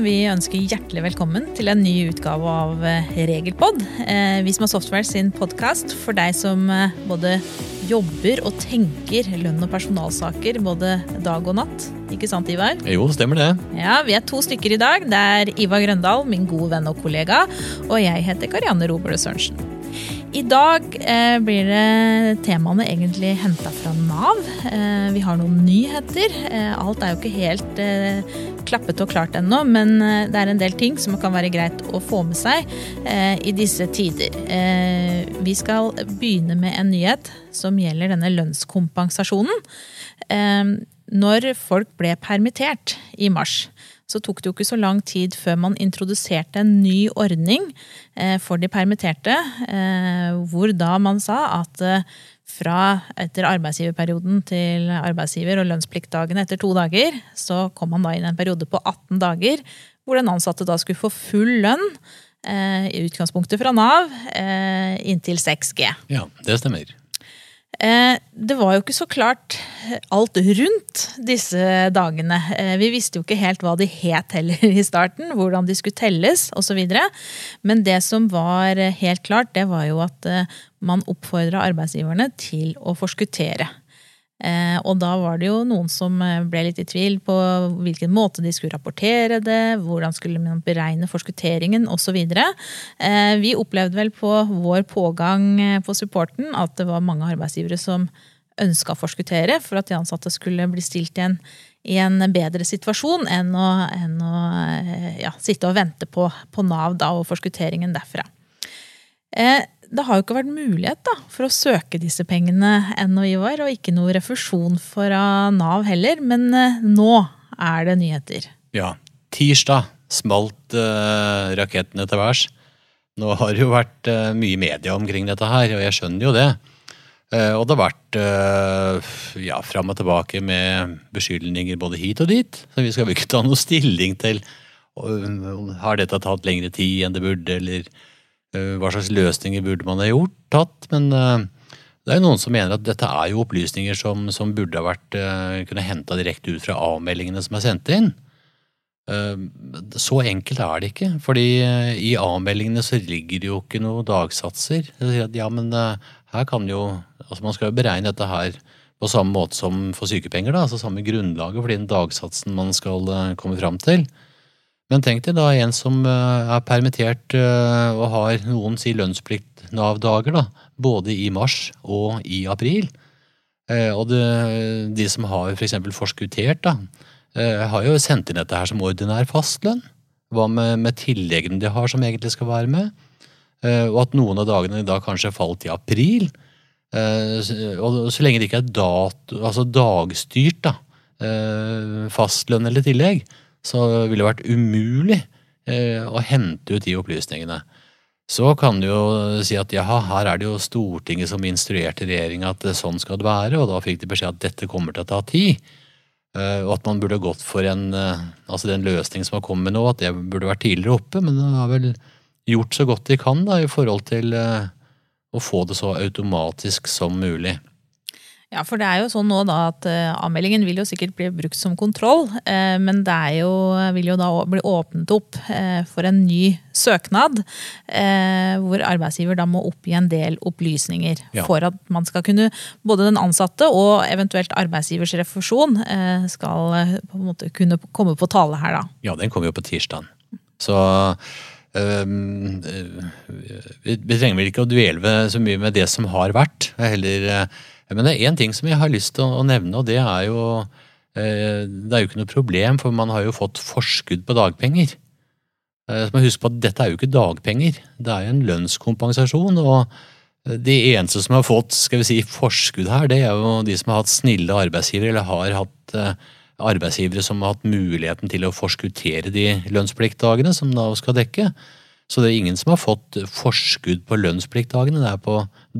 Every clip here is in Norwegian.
kan vi ønske hjertelig velkommen til en ny utgave av eh, Regelpod. Eh, Vi som har Software sin podkast for deg som eh, både jobber og tenker lønn og personalsaker både dag og natt. Ikke sant, Ivar? Jo, stemmer det. Ja, Vi er to stykker i dag. Det er Ivar Grøndal, min gode venn og kollega, og jeg heter Karianne Robert Sørensen. I dag eh, blir det temaene egentlig henta fra Nav. Eh, vi har noen nyheter. Eh, alt er jo ikke helt eh, klappet og klart ennå, men eh, det er en del ting som kan være greit å få med seg eh, i disse tider. Vi skal begynne med en nyhet som gjelder denne lønnskompensasjonen. Når folk ble permittert i mars, så tok det jo ikke så lang tid før man introduserte en ny ordning eh, for de permitterte, eh, hvor da man sa at eh, fra etter arbeidsgiverperioden til arbeidsgiver og lønnspliktdagene etter to dager, så kom man da inn en periode på 18 dager hvor den ansatte da skulle få full lønn i utgangspunktet fra Nav inntil 6G. Ja, det stemmer. Eh, Det var jo ikke så klart alt rundt disse dagene. Eh, Vi visste jo ikke helt hva de het heller i starten, hvordan de skulle telles osv. Men det som var helt klart, det var jo at eh, man oppfordra arbeidsgiverne til å forskuttere. Eh, Og da var det jo noen som eh, ble litt i tvil på hvilken måte de skulle rapportere det, hvordan skulle man beregne forskutteringen osv. Eh, Vi opplevde vel på vår pågang på supporten at det var mange arbeidsgivere som ønska å forskuttere for at de ansatte skulle bli stilt i en, i en bedre situasjon enn å, enn å ja, sitte og vente på, på Nav da, og forskutteringen derfra. Eh, det har jo ikke vært mulighet da, for å søke disse pengene ennå, Ivar, og ikke noe refusjon fra Nav heller, men eh, nå er det nyheter. Ja, tirsdag smalt eh, rakettene til værs. Nå har det jo vært eh, mye media omkring dette her, og jeg skjønner jo det. Eh, og det har vært eh, ja, fram og tilbake med beskyldninger både hit og dit. Så vi skal vel ikke ta noe stilling til har dette tatt lengre tid enn det burde, eller hva slags løsninger burde man ha gjort, tatt. Men eh, det er jo noen som mener at dette er jo opplysninger som, som burde ha vært eh, kunne henta direkte ut fra avmeldingene som er sendt inn. Eh, Så enkelt er det ikke, fordi eh, i avmeldingene så ligger det jo ikke noen dagsatser. At ja, men eh, her kan jo Altså man skal jo beregne dette her på samme måte som for sykepenger, da, altså samme grunnlaget for den dagsatsen man skal eh, komme fram til. Men tenk deg da en som eh, er permittert eh, og har noen si lønnsplikt Nav-dager, da, både i mars og i april. Eh, Og det, de som har f.eks. For forskuttert, da, har jo sendt inn dette her som ordinær fastlønn. Hva med, med tilleggene de har som egentlig skal være med? Og at noen av dagene da kanskje falt i april. Og så lenge det ikke er dato, altså dagstyrt, da, fastlønn eller tillegg, så ville det vært umulig eh, å hente ut de opplysningene. Så kan du jo si at jaha, her er det jo Stortinget som instruerte regjeringa at sånn skal det være, og da fikk de beskjed at dette kommer til å ta tid. Eh, Og at man burde gått for en, eh, altså den løsningen som har kommet nå, at det burde vært tidligere oppe, men de har vel gjort så godt de kan da, i forhold til å få det så automatisk som mulig. Ja, for det er jo sånn nå da at eh, avmeldingen vil jo sikkert bli brukt som kontroll, eh, men det jo, vil jo da bli åpnet opp eh, for en ny søknad, hvor arbeidsgiver da må oppgi en del opplysninger Ja. for at man skal kunne, både den ansatte og eventuelt arbeidsgivers refusjon skal på en måte kunne komme på tale her da. Ja, den kommer jo på tirsdag. Så øh, vi, trenger vel ikke å dvele så mye med det som har vært. Heller, men det er én ting som jeg har lyst til å, nevne, og det er jo øh, Det er jo ikke noe problem, for man har jo fått forskudd på dagpenger. Eh, Så må huske på at dette er jo ikke dagpenger, det er jo en lønnskompensasjon. og de eneste som har fått skal vi si, forskudd her, det er jo de som har hatt snille arbeidsgivere, eller har hatt eh, arbeidsgivere som har hatt muligheten til å forskuttere de lønnspliktdagene som Nav skal dekke. Så det er ingen som har fått forskudd på lønnspliktdagene. Det er på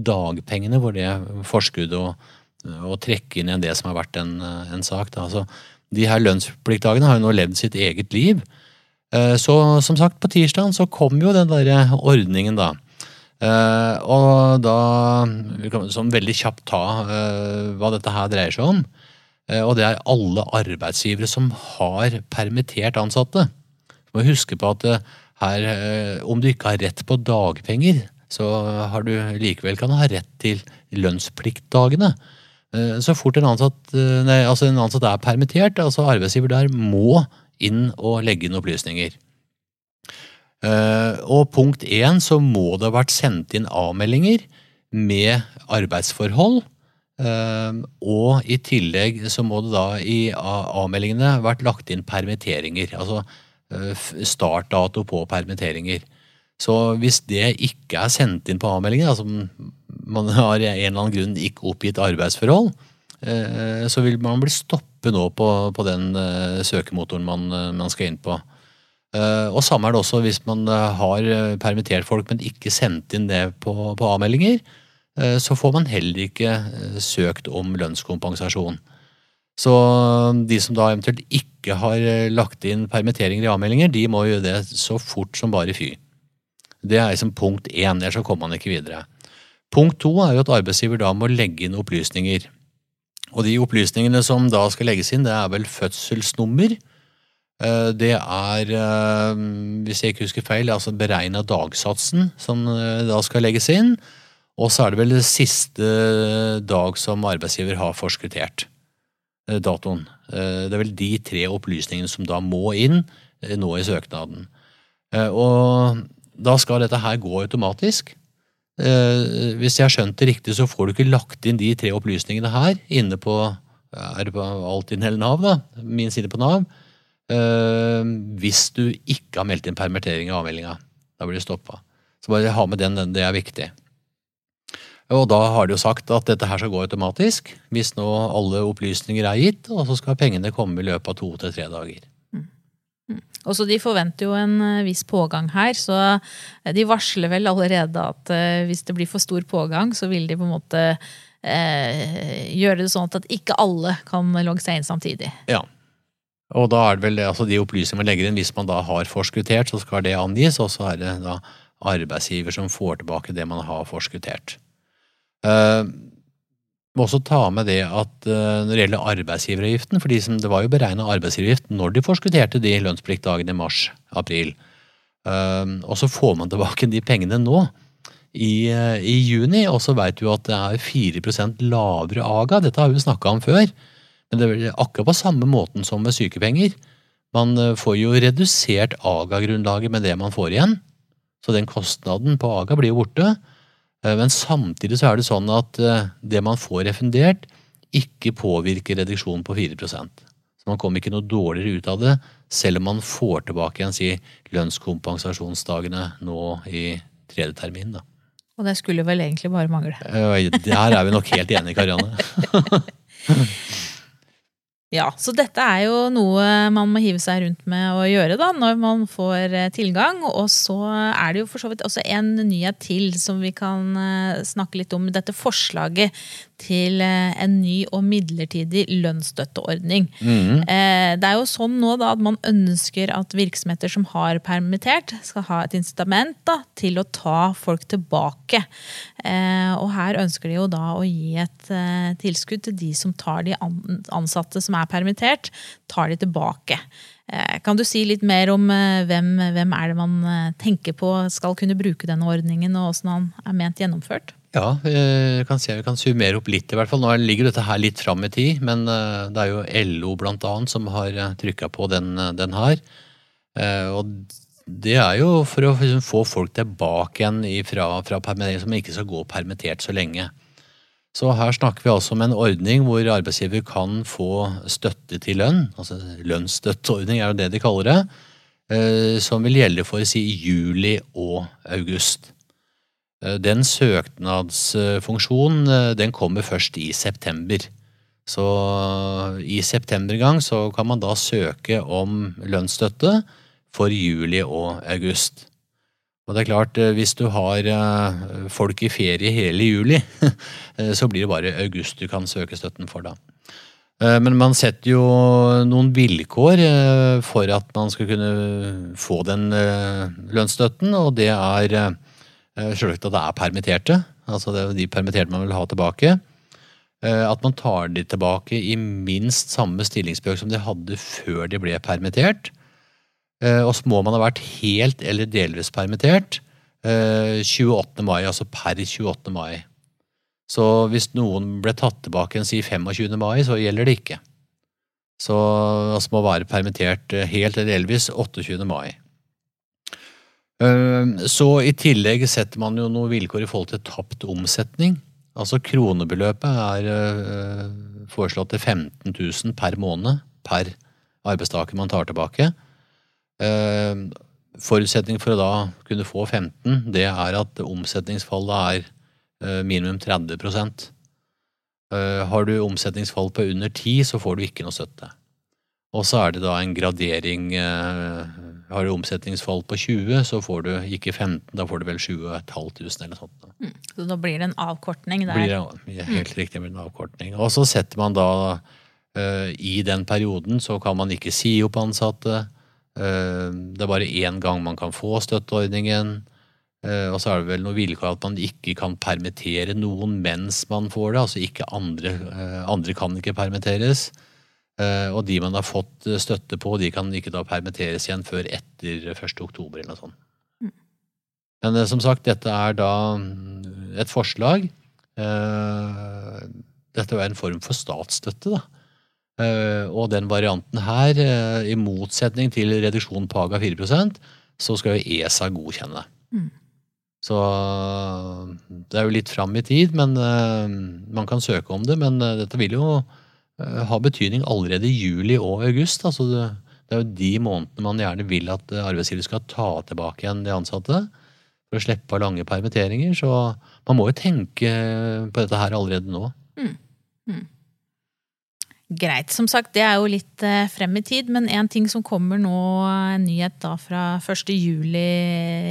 dagpengene hvor det er forskudd og trekke inn igjen det som har vært en, en sak. Da. Så de her lønnspliktdagene har jo nå levd sitt eget liv. Eh, Så som sagt, på tirsdagen så kom jo den der ordningen, da. Eh, og da Vi kan sånn veldig kjapt ta eh, hva dette her dreier seg om. Og det er alle arbeidsgivere som har permittert ansatte. Du må huske på at her, om du ikke har rett på dagpenger, så har du likevel kan ha rett til lønnspliktdagene. Så fort en ansatt, nei, altså en ansatt er permittert, altså arbeidsgiver der må inn og legge inn opplysninger. Og punkt én så må det ha vært sendt inn avmeldinger med arbeidsforhold. Og i tillegg så må det da i avmeldingene vært lagt inn permitteringer. Altså startdato på permitteringer. Så hvis det ikke er sendt inn på avmeldingen, altså man har i en eller annen grunn ikke oppgitt arbeidsforhold, så vil man bli stoppet nå på, på den søkemotoren man, man, skal inn på. Og samme er det også hvis man har permittert folk, men ikke sendt inn det på, på avmeldinger. Så får man heller ikke søkt om lønnskompensasjon. Så de som da eventuelt ikke har lagt inn permitteringer i avmeldinger, de må gjøre det så fort som bare fy. Det er liksom punkt én, ellers så kommer man ikke videre. Punkt to er jo at arbeidsgiver da må legge inn opplysninger. Og de opplysningene som da skal legges inn, det er vel fødselsnummer. Det er, hvis jeg ikke husker feil, altså beregna dagsatsen som da skal legges inn. Og så er det vel det siste dag som arbeidsgiver har forskuttert datoen. Det er vel de tre opplysningene som da må inn nå i søknaden. Og da skal dette her gå automatisk. Hvis jeg har skjønt det riktig, så får du ikke lagt inn de tre opplysningene her inne på er på Altinn eller Nav, da? Min side på Nav. Hvis du ikke har meldt inn permittering i avmeldinga. Da blir det stoppa. Så bare ha med den, det er viktig. Og da har de jo sagt at dette her skal gå automatisk, hvis nå alle opplysninger er gitt, og så skal pengene komme i løpet av to til tre dager. Mm. Mm. Og så De forventer jo en viss pågang her, så de varsler vel allerede at hvis det blir for stor pågang, så vil de på en måte eh, gjøre det sånn at ikke alle kan logge seg inn samtidig. Ja, og da er det vel altså de opplysningene man legger inn, hvis man da har forskuttert, så skal det angis, og så er det da arbeidsgiver som får tilbake det man har forskuttert. Uh, må også ta med det at uh, når det gjelder arbeidsgiveravgiften, for de som, det var jo beregna arbeidsgiveravgift når de forskutterte de lønnspliktdagene i mars-april. Uh, eh, og så får man tilbake de pengene nå i, i juni, og så veit du at det er 4% lavere AGA. Dette har vi snakka om før, men det er akkurat på samme måten som med sykepenger. Man får jo redusert AGA-grunnlaget med det man får igjen, så den kostnaden på AGA blir jo borte. Eh, men samtidig så er det sånn at eh, det man får refundert, ikke påvirker reduksjonen på 4% Så man kommer ikke noe dårligere ut av det, selv om man får tilbake igjen si, lønnskompensasjonsdagene nå i tredje termin. da. Og det skulle vel egentlig bare mangle. Eh, der er vi nok helt enige, Karianne. Ja, så dette er jo noe man må hive seg rundt med å gjøre da, når man får eh, tilgang. Og så er det jo for så vidt også en nyhet til som vi kan eh, snakke litt om. Dette forslaget til eh, en ny og midlertidig lønnsstøtteordning. Mm. Det er jo sånn nå da at man ønsker at virksomheter som har permittert, skal ha et incitament da, til å ta folk tilbake. Og her ønsker de jo da å gi et tilskudd til de som tar de ansatte som er er permittert, tar de tilbake. Eh, kan du si litt mer om eh, hvem, hvem er det man eh, tenker på skal kunne bruke denne ordningen, og hvordan han er ment gjennomført? Ja, jeg kan se vi kan summere opp litt. i hvert fall. Nå ligger dette her litt fram i tid, men det er jo LO blant annet som har trykka på den, den, her. Og det er jo for å liksom få folk tilbake igjen fra, fra permittering, som ikke skal gå permittert så lenge. Så her snakker vi altså om en ordning hvor arbeidsgiver kan få støtte til lønn, altså lønnsstøtteordning er jo det de kaller det, eh, som vil gjelde for si juli og august. Eh, den søknadsfunksjonen eh, den kommer først i september. Så i september gang så kan man da søke om lønnsstøtte for juli og august. Og det er klart, eh, Hvis du har eh, folk i ferie hele juli, eh, så blir det bare august du kan søke støtten for da. Men man setter jo noen vilkår for at man skal kunne få den lønnsstøtten, og det er selvsagt at det er permitterte. Altså det er de permitterte man vil ha tilbake. At man tar de tilbake i minst samme stillingsbrøk som de hadde før de ble permittert. Eh, og så må man ha vært helt eller delvis permittert eh, 28. mai, altså per 28. mai. Så hvis noen ble tatt tilbake en si 25. mai, så gjelder det ikke. Så altså må være permittert eh, helt eller delvis 28. mai. Eh, Så i tillegg setter man jo noen vilkår i forhold til tapt omsetning. Altså kronebeløpet er eh, foreslått til 15 000 per måned per arbeidstaker man tar tilbake. Eh, Forutsetning for å da kunne få 15, det er at omsetningsfallet er eh, minimum 30 Eh, Har du omsetningsfall på under 10, så får du ikke noe støtte. Og så er det da en gradering. Har du omsetningsfall på 20, så får du ikke 15, da får du vel 7 500 eller sånt. da. Så da blir det en avkortning der. Blir det helt riktig med en avkortning. Og så setter man da eh, I den perioden så kan man ikke si opp ansatte. Eh, det er bare én gang man kan få støtteordningen. Eh, og så er det vel noe vilkår at man ikke kan permittere noen mens man får det. Altså ikke andre, eh, andre kan ikke permitteres. Og de man har fått støtte på, de kan ikke da permitteres igjen før etter 1. oktober eller noe sånt. Men eh, som sagt, dette er da mm, et forslag. Dette er en form for statsstøtte, da. Eh, Og den varianten her, eh, i motsetning til reduksjon på AGA 4 så skal jo ESA godkjenne. Mm. Så det er jo litt fram i tid, men eh, man kan søke om det. Men dette vil jo ha betydning allerede i juli og august. Altså det, det er jo de månedene man gjerne vil at arbeidsgiver skal ta tilbake igjen de ansatte. For å slippe lange permitteringer. Så man må jo tenke på dette her allerede nå. Greit. Som sagt, det er jo litt eh, frem i tid, men en ting som kommer nå, en nyhet da fra 1. juli,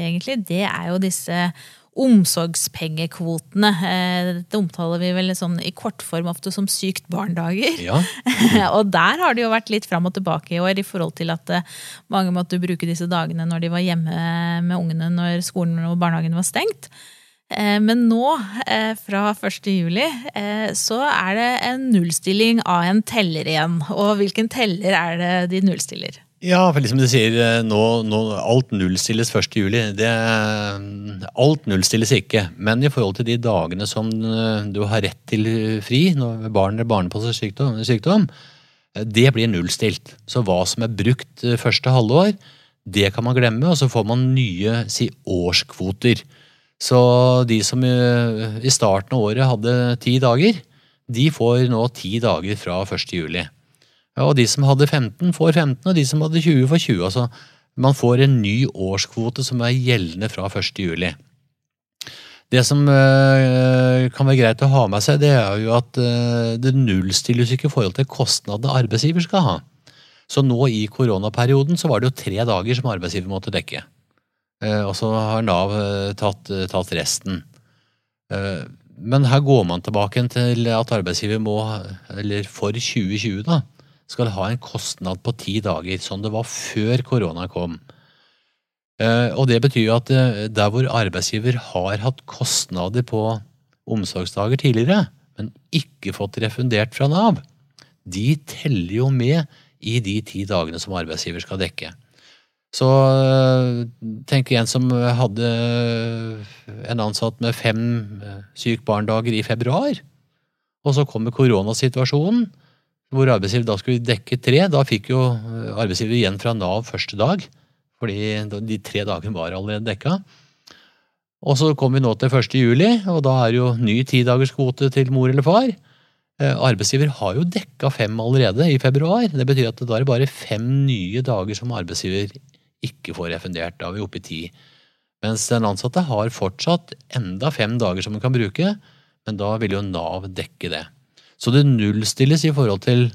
egentlig, det er jo disse omsorgspengekvotene. Eh, Dette omtaler vi vel sånn i kortform ofte som sykt barn-dager. Ja, og der har det jo vært litt fram og tilbake i år i forhold til at eh, mange måtte bruke disse dagene når de var hjemme med ungene når skolen og barnehagen var stengt. Eh, Men nå, eh, fra 1. juli, eh, så er det en nullstilling av en teller igjen. Og hvilken teller er det de nullstiller? Ja, for liksom du sier, nå, nå alt nullstilles 1. juli. Det, alt nullstilles ikke. Men i forhold til de dagene som du har rett til fri når barn eller barnepasser sykdom, det blir nullstilt. Så hva som er brukt første halvår, det kan man glemme, og så får man nye si, årskvoter. Så de som eh, i starten av året hadde ti dager, de får nå ti dager fra 1. juli. Og de som hadde 15, får 15, og de som hadde 20, får 20. Altså, man får en ny årskvote som er gjeldende fra 1. juli. Det som eh, kan være greit å ha med seg, det er jo at eh, det nullstilles ikke i forhold til kostnadene arbeidsgiver skal ha. Så nå i koronaperioden så var det jo tre dager som arbeidsgiver måtte dekke. Eh, og så har Nav eh, tatt, eh, tatt resten. Men her går man tilbake til at arbeidsgiver må, eller for 2020 da, skal ha en kostnad på ti dager, som det var før korona kom. Og det betyr jo at der hvor arbeidsgiver har hatt kostnader på omsorgsdager tidligere, men ikke fått refundert fra Nav, de teller jo med i de ti dagene som arbeidsgiver skal dekke. Så øh, tenk en som hadde en ansatt med fem øh, syk barn-dager i februar, og så kommer koronasituasjonen, hvor arbeidsgiver da skulle dekke tre. Da fikk jo øh, arbeidsgiver igjen fra Nav første dag, fordi de tre dagene var allerede dekka. Og så kommer vi nå til 1. juli, og da er jo ny tidagerskvote til mor eller far. Eh, Arbeidsgiver har jo dekka fem allerede i februar. Det betyr at da er det bare fem nye dager som arbeidsgiver ikke får refundert. Da er vi oppe i ti. Mens den ansatte har fortsatt enda fem dager som han kan bruke, men da vil jo Nav dekke det. Så det nullstilles i forhold til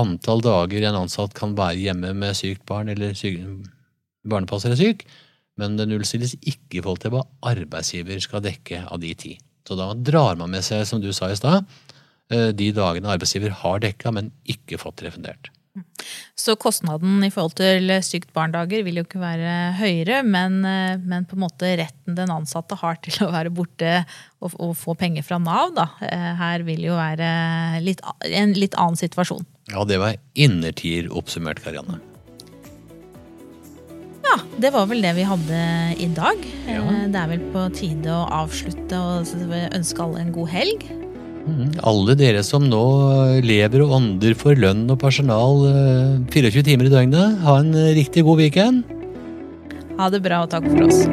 antall dager en ansatt kan være hjemme med sykt barn eller syk, barnepasser er syk, men det nullstilles ikke i forhold til hva arbeidsgiver skal dekke av de ti. Så da drar man med seg, som du sa i stad, eh, de dagene arbeidsgiver har dekka, men ikke fått refundert. Så kostnaden i forhold til sykt barn-dager vil jo ikke være høyere, men, eh, men på en måte retten den ansatte har til å være borte og, og få penger fra Nav, da, eh, her vil jo være litt, en litt annen situasjon. Ja, det var innertier oppsummert, Karianne. Ja, det var vel det vi hadde i dag. Ja. Eh, Det er vel på tide å avslutte og ønske alle en god helg. Mhm. Alle dere som nå lever og ånder for lønn og personal eh, 24 timer i døgnet, ha en riktig god weekend. Ha det bra og takk for oss.